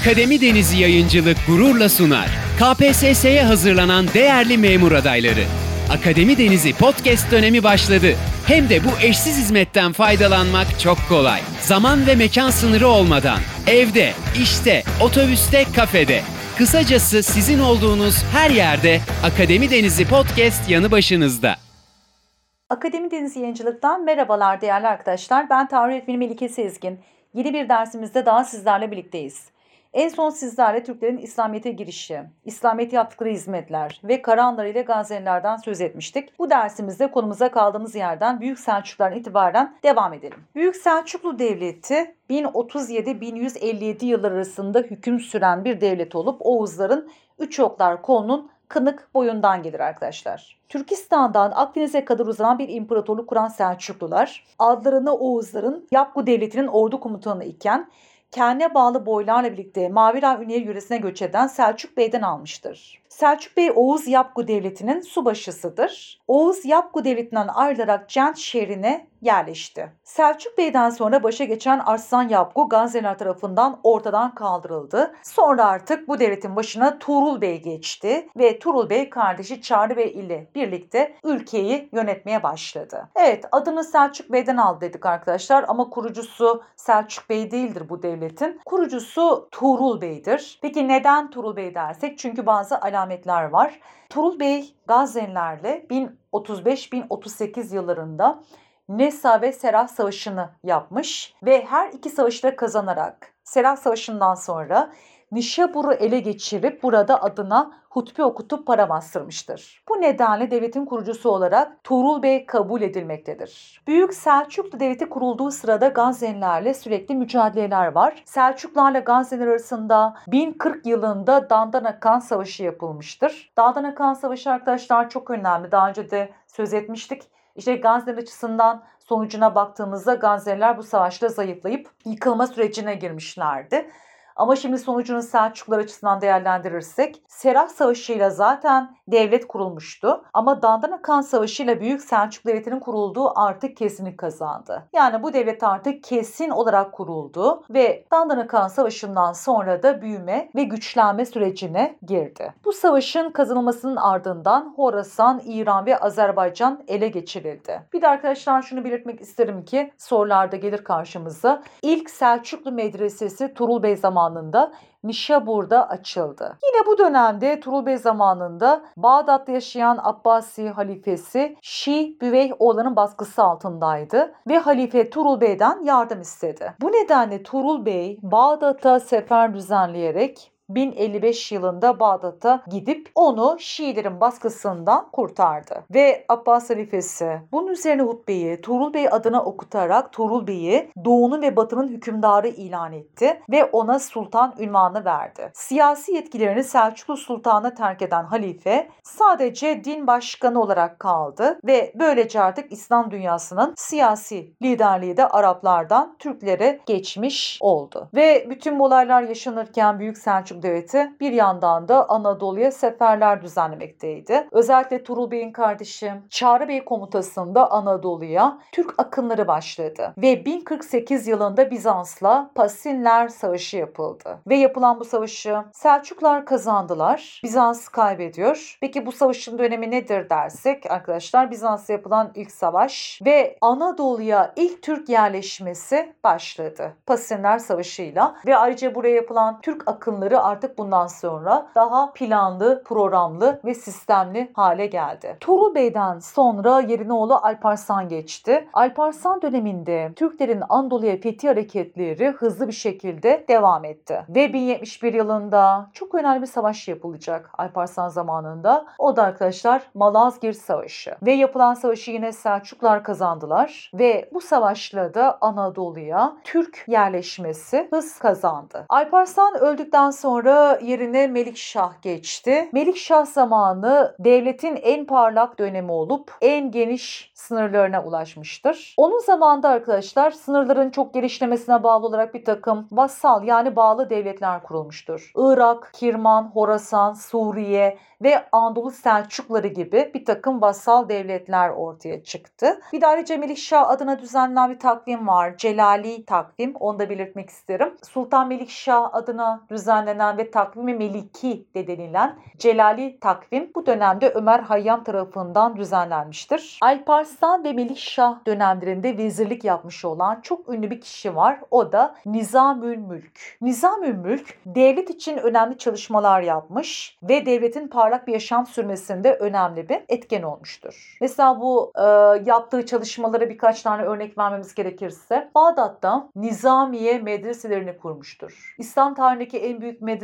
Akademi Denizi Yayıncılık gururla sunar. KPSS'ye hazırlanan değerli memur adayları. Akademi Denizi podcast dönemi başladı. Hem de bu eşsiz hizmetten faydalanmak çok kolay. Zaman ve mekan sınırı olmadan. Evde, işte, otobüste, kafede. Kısacası sizin olduğunuz her yerde Akademi Denizi podcast yanı başınızda. Akademi Deniz Yayıncılık'tan merhabalar değerli arkadaşlar. Ben tarih öğretmeni Melike Sezgin. Yeni bir dersimizde daha sizlerle birlikteyiz. En son sizlerle Türklerin İslamiyet'e girişi, İslamiyet yaptıkları hizmetler ve Karahanlar ile Gazelilerden söz etmiştik. Bu dersimizde konumuza kaldığımız yerden Büyük Selçuklulardan itibaren devam edelim. Büyük Selçuklu Devleti 1037-1157 yıllar arasında hüküm süren bir devlet olup Oğuzların Üç Oklar kolunun kınık boyundan gelir arkadaşlar. Türkistan'dan Akdeniz'e kadar uzanan bir imparatorluk kuran Selçuklular, adlarını Oğuzların Yapgu Devleti'nin ordu komutanı iken kendine bağlı boylarla birlikte Maviran Ünyer yöresine göç eden Selçuk Bey'den almıştır. Selçuk Bey Oğuz Yapgu Devleti'nin subaşısıdır. Oğuz Yapgu Devleti'nden ayrılarak Cent şehrine yerleşti. Selçuk Bey'den sonra başa geçen Arslan Yapgu Gazeler tarafından ortadan kaldırıldı. Sonra artık bu devletin başına Tuğrul Bey geçti ve Tuğrul Bey kardeşi Çağrı Bey ile birlikte ülkeyi yönetmeye başladı. Evet adını Selçuk Bey'den aldı dedik arkadaşlar ama kurucusu Selçuk Bey değildir bu devletin. Kurucusu Tuğrul Bey'dir. Peki neden Tuğrul Bey dersek? Çünkü bazı alametler var. Tuğrul Bey Gazzenlerle 1035-1038 yıllarında Nesa ve Serah Savaşı'nı yapmış ve her iki savaşta kazanarak Serah Savaşı'ndan sonra Nişabur'u ele geçirip burada adına hutbe okutup para bastırmıştır. Bu nedenle devletin kurucusu olarak Tuğrul Bey kabul edilmektedir. Büyük Selçuklu Devleti kurulduğu sırada Gaznelilerle sürekli mücadeleler var. Selçuklarla Gazneliler arasında 1040 yılında Dandana Kan Savaşı yapılmıştır. Dandana Kan Savaşı arkadaşlar çok önemli. Daha önce de söz etmiştik. İşte Gazneli açısından sonucuna baktığımızda Gazneliler bu savaşta zayıflayıp yıkılma sürecine girmişlerdi. Ama şimdi sonucunu Selçuklular açısından değerlendirirsek Serah Savaşı ile zaten devlet kurulmuştu. Ama Dandana Kan Savaşı ile Büyük Selçuklu Devleti'nin kurulduğu artık kesinlik kazandı. Yani bu devlet artık kesin olarak kuruldu ve Dandana Kan Savaşı'ndan sonra da büyüme ve güçlenme sürecine girdi. Bu savaşın kazanılmasının ardından Horasan, İran ve Azerbaycan ele geçirildi. Bir de arkadaşlar şunu belirtmek isterim ki sorularda gelir karşımıza. İlk Selçuklu Medresesi Turul Bey zamanı zamanında Nişabur'da açıldı. Yine bu dönemde Turul zamanında Bağdat'ta yaşayan Abbasi halifesi Şii Büveyh oğlanın baskısı altındaydı ve halife Turul Bey'den yardım istedi. Bu nedenle Turul Bağdat'a sefer düzenleyerek 1055 yılında Bağdat'a gidip onu Şiilerin baskısından kurtardı. Ve Abbas halifesi bunun üzerine hutbeyi Tuğrul Bey adına okutarak Tuğrul Bey'i doğunun ve batının hükümdarı ilan etti ve ona sultan ünvanı verdi. Siyasi yetkilerini Selçuklu Sultan'a terk eden halife sadece din başkanı olarak kaldı ve böylece artık İslam dünyasının siyasi liderliği de Araplardan Türklere geçmiş oldu. Ve bütün bu olaylar yaşanırken Büyük Selçuk Selçuk Devleti bir yandan da Anadolu'ya seferler düzenlemekteydi. Özellikle Turul Bey'in kardeşi Çağrı Bey komutasında Anadolu'ya Türk akınları başladı ve 1048 yılında Bizans'la Pasinler Savaşı yapıldı. Ve yapılan bu savaşı Selçuklar kazandılar. Bizans kaybediyor. Peki bu savaşın dönemi nedir dersek arkadaşlar Bizans'ta yapılan ilk savaş ve Anadolu'ya ilk Türk yerleşmesi başladı. Pasinler Savaşı'yla ve ayrıca buraya yapılan Türk akınları artık bundan sonra daha planlı, programlı ve sistemli hale geldi. Tuğrul Bey'den sonra yerine oğlu Alparslan geçti. Alparslan döneminde Türklerin Anadolu'ya fethi hareketleri hızlı bir şekilde devam etti. Ve 1071 yılında çok önemli bir savaş yapılacak Alparslan zamanında. O da arkadaşlar Malazgirt Savaşı. Ve yapılan savaşı yine Selçuklar kazandılar. Ve bu savaşla da Anadolu'ya Türk yerleşmesi hız kazandı. Alparslan öldükten sonra sonra yerine Melikşah geçti. Melikşah zamanı devletin en parlak dönemi olup en geniş sınırlarına ulaşmıştır. Onun zamanında arkadaşlar sınırların çok genişlemesine bağlı olarak bir takım vassal yani bağlı devletler kurulmuştur. Irak, Kirman, Horasan, Suriye ve Anadolu Selçukları gibi bir takım vassal devletler ortaya çıktı. Bir de ayrıca Melikşah adına düzenlenen bir takvim var. Celali takvim. Onu da belirtmek isterim. Sultan Melikşah adına düzenlenen ve takvimi Meliki de denilen Celali takvim bu dönemde Ömer Hayyam tarafından düzenlenmiştir. Alparslan ve Melikşah dönemlerinde vezirlik yapmış olan çok ünlü bir kişi var. O da Nizamül Mülk. Nizamül Mülk devlet için önemli çalışmalar yapmış ve devletin parlak bir yaşam sürmesinde önemli bir etken olmuştur. Mesela bu e, yaptığı çalışmalara birkaç tane örnek vermemiz gerekirse Bağdat'ta Nizamiye medreselerini kurmuştur. İslam tarihindeki en büyük medreseler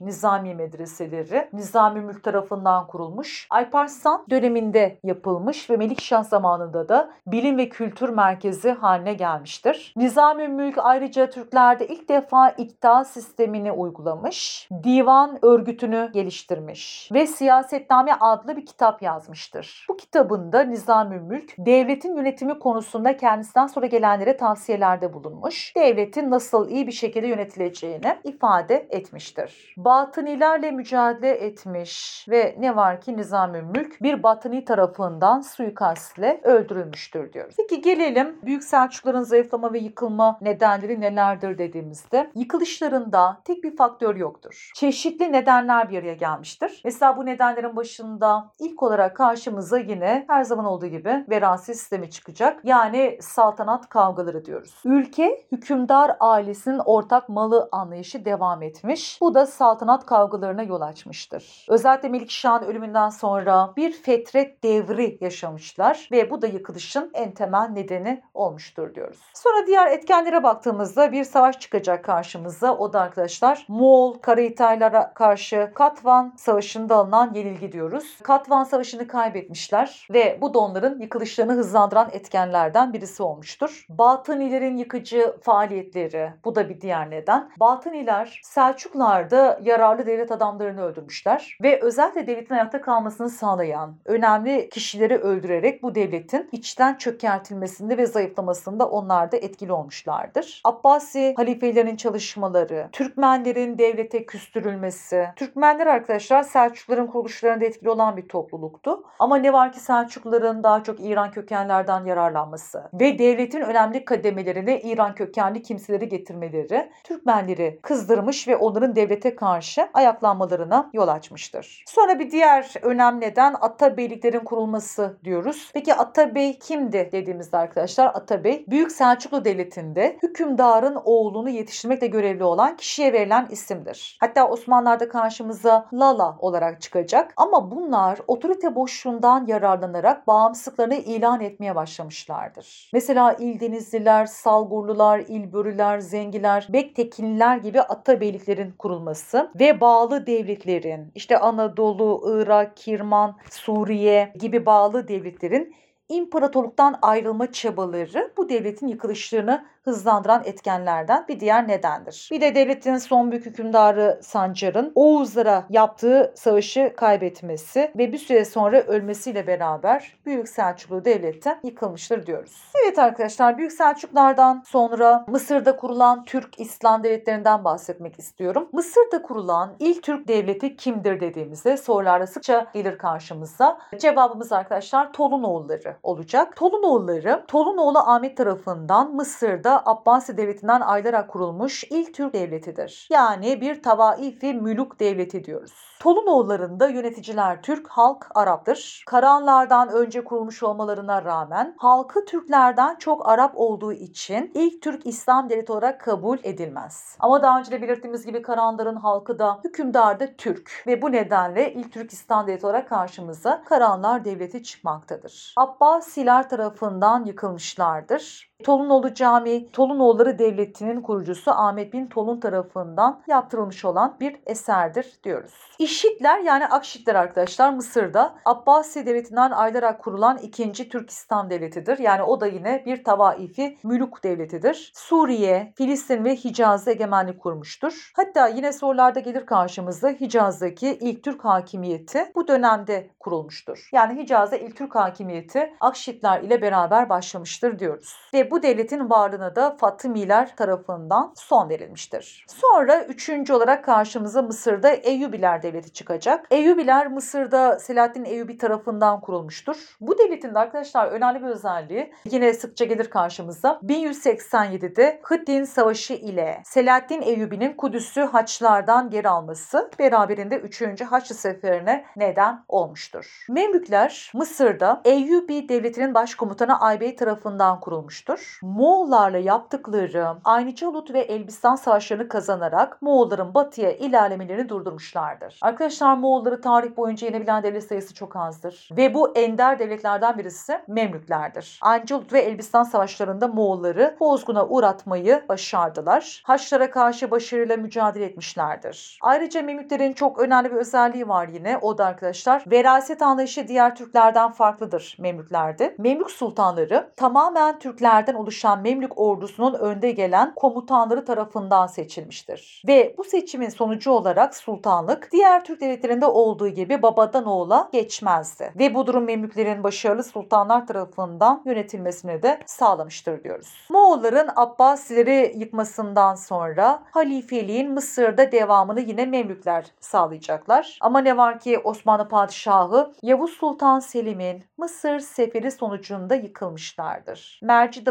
Nizami medreseleri Nizami Mülk tarafından kurulmuş. Alparslan döneminde yapılmış ve Melikşah zamanında da bilim ve kültür merkezi haline gelmiştir. Nizami Mülk ayrıca Türklerde ilk defa ikta sistemini uygulamış, divan örgütünü geliştirmiş ve Siyasetname adlı bir kitap yazmıştır. Bu kitabında Nizami Mülk devletin yönetimi konusunda kendisinden sonra gelenlere tavsiyelerde bulunmuş. Devletin nasıl iyi bir şekilde yönetileceğini ifade etmiştir. Batınilerle mücadele etmiş ve ne var ki Nizami Mülk bir batıni tarafından suikastle öldürülmüştür diyoruz. Peki gelelim Büyük Selçukluların zayıflama ve yıkılma nedenleri nelerdir dediğimizde yıkılışlarında tek bir faktör yoktur. Çeşitli nedenler bir araya gelmiştir. Mesela bu nedenlerin başında ilk olarak karşımıza yine her zaman olduğu gibi verasi sistemi çıkacak. Yani saltanat kavgaları diyoruz. Ülke hükümdar ailesinin ortak malı anlayışı devam etmiş. Bu da saltanat kavgalarına yol açmıştır. Özellikle Melikşah'ın ölümünden sonra bir fetret devri yaşamışlar ve bu da yıkılışın en temel nedeni olmuştur diyoruz. Sonra diğer etkenlere baktığımızda bir savaş çıkacak karşımıza. O da arkadaşlar Moğol Karahitaylara karşı Katvan Savaşı'nda alınan yenilgi diyoruz. Katvan Savaşı'nı kaybetmişler ve bu da onların yıkılışlarını hızlandıran etkenlerden birisi olmuştur. Batınilerin yıkıcı faaliyetleri bu da bir diğer neden. Batıniler Selçuklar'da yararlı devlet adamlarını öldürmüşler ve özellikle devletin ayakta kalmasını sağlayan önemli kişileri öldürerek bu devletin içten çökertilmesinde ve zayıflamasında onlar da etkili olmuşlardır. Abbasi halifelerinin çalışmaları, Türkmenlerin devlete küstürülmesi. Türkmenler arkadaşlar Selçukluların kuruluşlarında etkili olan bir topluluktu. Ama ne var ki Selçukluların daha çok İran kökenlerden yararlanması ve devletin önemli kademelerine İran kökenli kimseleri getirmeleri Türkmenleri kızdırmış ve onların devlete karşı ayaklanmalarına yol açmıştır. Sonra bir diğer önemli neden Atabeyliklerin kurulması diyoruz. Peki Atabey kimdi dediğimizde arkadaşlar Atabey Büyük Selçuklu Devleti'nde hükümdarın oğlunu yetiştirmekle görevli olan kişiye verilen isimdir. Hatta Osmanlılar'da karşımıza Lala olarak çıkacak ama bunlar otorite boşluğundan yararlanarak bağımsızlıklarını ilan etmeye başlamışlardır. Mesela İldenizliler, Salgurlular, İlbörüler, Zengiler, Bektekinliler gibi atabeyliklerin kurulması ve bağlı devletlerin işte Anadolu, Irak, Kirman, Suriye gibi bağlı devletlerin imparatorluktan ayrılma çabaları bu devletin yıkılışlarını hızlandıran etkenlerden bir diğer nedendir. Bir de devletin son büyük hükümdarı Sancar'ın Oğuzlara yaptığı savaşı kaybetmesi ve bir süre sonra ölmesiyle beraber Büyük Selçuklu Devleti yıkılmıştır diyoruz. Evet arkadaşlar Büyük Selçuklardan sonra Mısır'da kurulan Türk İslam devletlerinden bahsetmek istiyorum. Mısır'da kurulan ilk Türk devleti kimdir dediğimizde sorularda sıkça gelir karşımıza. Cevabımız arkadaşlar Tolunoğulları olacak. Tolunoğulları Tolunoğlu Ahmet tarafından Mısır'da Abbasi Devleti'nden ayrılarak kurulmuş ilk Türk devletidir. Yani bir tavaifi müluk devleti diyoruz. Tolunoğullarında yöneticiler Türk, halk Arap'tır. Karahanlardan önce kurulmuş olmalarına rağmen halkı Türklerden çok Arap olduğu için ilk Türk İslam devleti olarak kabul edilmez. Ama daha önce de belirttiğimiz gibi Karahanların halkı da hükümdar da Türk ve bu nedenle ilk Türk İslam devleti olarak karşımıza Karahanlar devleti çıkmaktadır. Abbasiler tarafından yıkılmışlardır. Tolunoğlu Camii, Tolunoğulları Devleti'nin kurucusu Ahmet bin Tolun tarafından yaptırılmış olan bir eserdir diyoruz. İşitler yani Akşitler arkadaşlar Mısır'da Abbasi Devleti'nden ayrılarak kurulan ikinci Türkistan Devleti'dir. Yani o da yine bir tavaifi müluk devletidir. Suriye, Filistin ve Hicaz'da egemenlik kurmuştur. Hatta yine sorularda gelir karşımıza Hicaz'daki ilk Türk hakimiyeti bu dönemde kurulmuştur. Yani Hicaz'da ilk Türk hakimiyeti Akşitler ile beraber başlamıştır diyoruz. Ve bu devletin varlığına da Fatımiler tarafından son verilmiştir. Sonra üçüncü olarak karşımıza Mısır'da Eyyubiler Devleti çıkacak. Eyyubiler Mısır'da Selahaddin Eyyubi tarafından kurulmuştur. Bu devletin de arkadaşlar önemli bir özelliği yine sıkça gelir karşımıza. 1187'de Hıddin Savaşı ile Selahaddin Eyyubi'nin Kudüs'ü Haçlardan geri alması beraberinde 3. Haçlı Seferi'ne neden olmuştur. Memlükler Mısır'da Eyyubi Devleti'nin başkomutanı Aybey tarafından kurulmuştur. Moğollarla yaptıkları Aynicalut ve Elbistan savaşlarını kazanarak Moğolların batıya ilerlemelerini durdurmuşlardır. Arkadaşlar Moğolları tarih boyunca yenebilen devlet sayısı çok azdır. Ve bu ender devletlerden birisi Memlüklerdir. Aynicalut ve Elbistan savaşlarında Moğolları bozguna uğratmayı başardılar. Haçlara karşı başarıyla mücadele etmişlerdir. Ayrıca Memlüklerin çok önemli bir özelliği var yine. O da arkadaşlar veraset anlayışı diğer Türklerden farklıdır Memlüklerde. Memlük sultanları tamamen Türklerden oluşan Memlük ordusunun önde gelen komutanları tarafından seçilmiştir. Ve bu seçimin sonucu olarak sultanlık diğer Türk devletlerinde olduğu gibi babadan oğula geçmezdi. Ve bu durum Memlüklerin başarılı sultanlar tarafından yönetilmesini de sağlamıştır diyoruz. Moğolların Abbasileri yıkmasından sonra halifeliğin Mısır'da devamını yine Memlükler sağlayacaklar. Ama ne var ki Osmanlı padişahı Yavuz Sultan Selim'in Mısır seferi sonucunda yıkılmışlardır.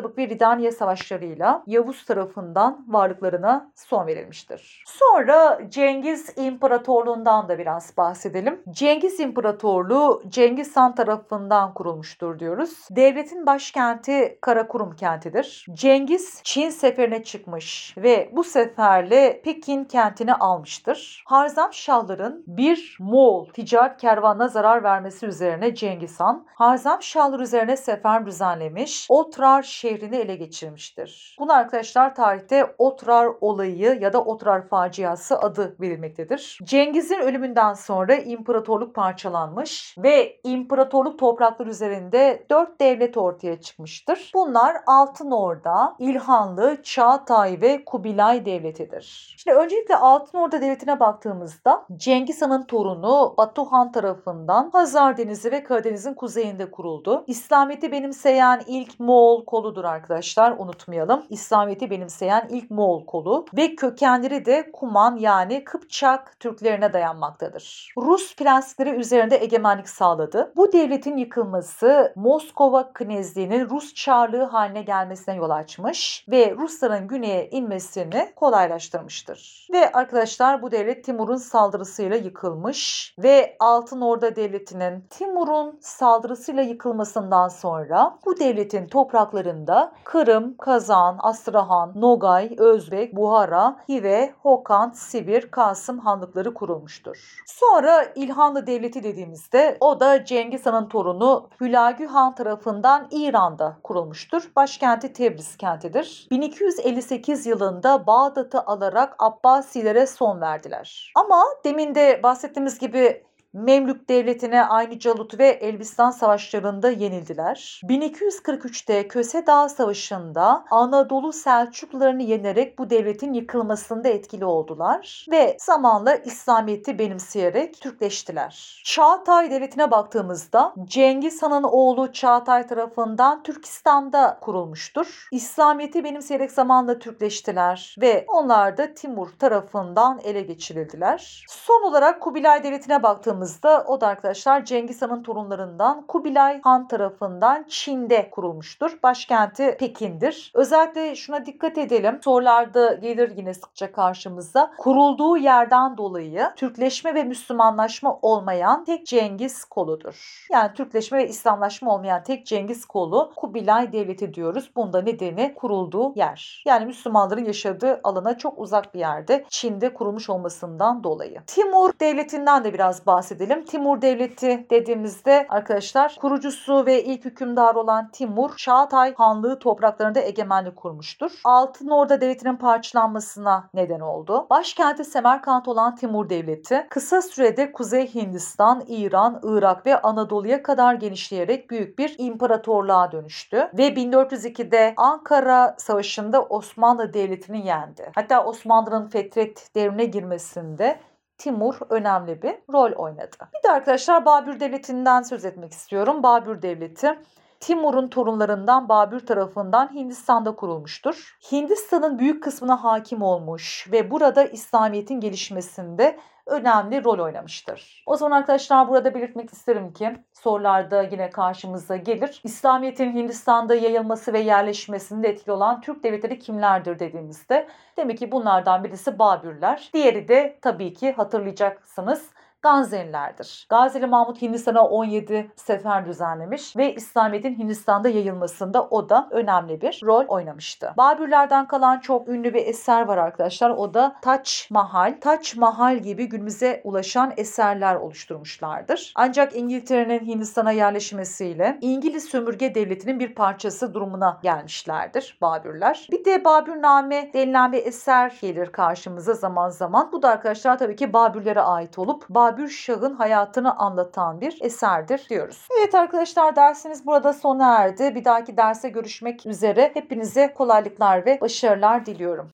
Mercidabık ve Ridaniye savaşlarıyla Yavuz tarafından varlıklarına son verilmiştir. Sonra Cengiz İmparatorluğundan da biraz bahsedelim. Cengiz İmparatorluğu Cengiz Han tarafından kurulmuştur diyoruz. Devletin başkenti Karakurum kentidir. Cengiz Çin seferine çıkmış ve bu seferle Pekin kentini almıştır. Harzam Şahların bir Moğol ticaret kervanına zarar vermesi üzerine Cengiz Han Harzam Şahlar üzerine sefer düzenlemiş, Otrar şehrini ele geçirmiştir. Bunu arkadaşlar tarihte Otrar olayı ya da Otrar faciası adı verilmektedir. Cengiz'in ölümünden sonra imparatorluk parçalanmış ve imparatorluk toprakları üzerinde dört devlet ortaya çıkmıştır. Bunlar Altın Orda, İlhanlı, Çağatay ve Kubilay devletidir. Şimdi öncelikle Altın Orda devletine baktığımızda Cengiz Han'ın torunu Batuhan tarafından Hazar Denizi ve Karadeniz'in kuzeyinde kuruldu. İslamiyet'i benimseyen ilk Moğol koludur arkadaşlar unutmayalım. İslamiyet'i benimseyen ilk Moğol kolu ve kökenleri de Kuman yani Kıpçak Türklerine dayanmaktadır. Rus prensleri üzerinde egemenlik sağladı. Bu devletin yıkılması Moskova Knezliğinin Rus çarlığı haline gelmesine yol açmış ve Rusların güneye inmesini kolaylaştırmıştır. Ve arkadaşlar bu devlet Timur'un saldırısıyla yıkılmış ve Altın Orda Devleti'nin Timur'un saldırısıyla yıkılmasından sonra bu devletin topraklarında Kırım, Kazan, Astrahan, Nogay, Özbek, Buhara, Hive, Hokan, Sibir, Kasım hanlıkları kurulmuştur. Sonra İlhanlı Devleti dediğimizde o da Cengiz Han'ın torunu Hülagü Han tarafından İran'da kurulmuştur. Başkenti Tebriz kentidir. 1258 yılında Bağdat'ı alarak Abbasilere son verdiler. Ama demin de bahsettiğimiz gibi Memlük Devleti'ne aynı Calut ve Elbistan savaşlarında yenildiler. 1243'te Köse Dağı Savaşı'nda Anadolu Selçuklularını yenerek bu devletin yıkılmasında etkili oldular ve zamanla İslamiyet'i benimseyerek Türkleştiler. Çağatay Devleti'ne baktığımızda Cengiz Han'ın oğlu Çağatay tarafından Türkistan'da kurulmuştur. İslamiyet'i benimseyerek zamanla Türkleştiler ve onlar da Timur tarafından ele geçirildiler. Son olarak Kubilay Devleti'ne baktığımızda o da arkadaşlar Cengiz Han'ın torunlarından Kubilay Han tarafından Çin'de kurulmuştur. Başkenti Pekin'dir. Özellikle şuna dikkat edelim. Sorularda gelir yine sıkça karşımıza. Kurulduğu yerden dolayı Türkleşme ve Müslümanlaşma olmayan tek Cengiz koludur. Yani Türkleşme ve İslamlaşma olmayan tek Cengiz kolu Kubilay Devleti diyoruz. Bunda nedeni kurulduğu yer. Yani Müslümanların yaşadığı alana çok uzak bir yerde Çin'de kurulmuş olmasından dolayı. Timur Devleti'nden de biraz bahsedelim bahsedelim. Timur Devleti dediğimizde arkadaşlar kurucusu ve ilk hükümdar olan Timur Çağatay Hanlığı topraklarında egemenlik kurmuştur. Altın Orda Devleti'nin parçalanmasına neden oldu. Başkenti Semerkant olan Timur Devleti kısa sürede Kuzey Hindistan, İran, Irak ve Anadolu'ya kadar genişleyerek büyük bir imparatorluğa dönüştü ve 1402'de Ankara Savaşı'nda Osmanlı Devleti'ni yendi. Hatta Osmanlı'nın Fetret devrine girmesinde Timur önemli bir rol oynadı. Bir de arkadaşlar Babür Devleti'nden söz etmek istiyorum. Babür Devleti Timur'un torunlarından Babür tarafından Hindistan'da kurulmuştur. Hindistan'ın büyük kısmına hakim olmuş ve burada İslamiyet'in gelişmesinde önemli rol oynamıştır. O zaman arkadaşlar burada belirtmek isterim ki sorularda yine karşımıza gelir. İslamiyet'in Hindistan'da yayılması ve yerleşmesinde etkili olan Türk devletleri kimlerdir dediğimizde demek ki bunlardan birisi Babürler. Diğeri de tabii ki hatırlayacaksınız Gazelilerdir. Gazeli Mahmut Hindistan'a 17 sefer düzenlemiş ve İslamiyet'in Hindistan'da yayılmasında o da önemli bir rol oynamıştı. Babürlerden kalan çok ünlü bir eser var arkadaşlar. O da Taç Mahal. Taç Mahal gibi günümüze ulaşan eserler oluşturmuşlardır. Ancak İngiltere'nin Hindistan'a yerleşmesiyle İngiliz sömürge devletinin bir parçası durumuna gelmişlerdir Babürler. Bir de Babürname denilen bir eser gelir karşımıza zaman zaman. Bu da arkadaşlar tabii ki Babürlere ait olup Babür Babür Şah'ın hayatını anlatan bir eserdir diyoruz. Evet arkadaşlar dersimiz burada sona erdi. Bir dahaki derse görüşmek üzere. Hepinize kolaylıklar ve başarılar diliyorum.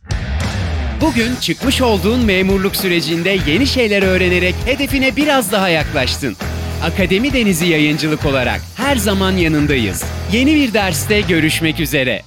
Bugün çıkmış olduğun memurluk sürecinde yeni şeyler öğrenerek hedefine biraz daha yaklaştın. Akademi Denizi Yayıncılık olarak her zaman yanındayız. Yeni bir derste görüşmek üzere.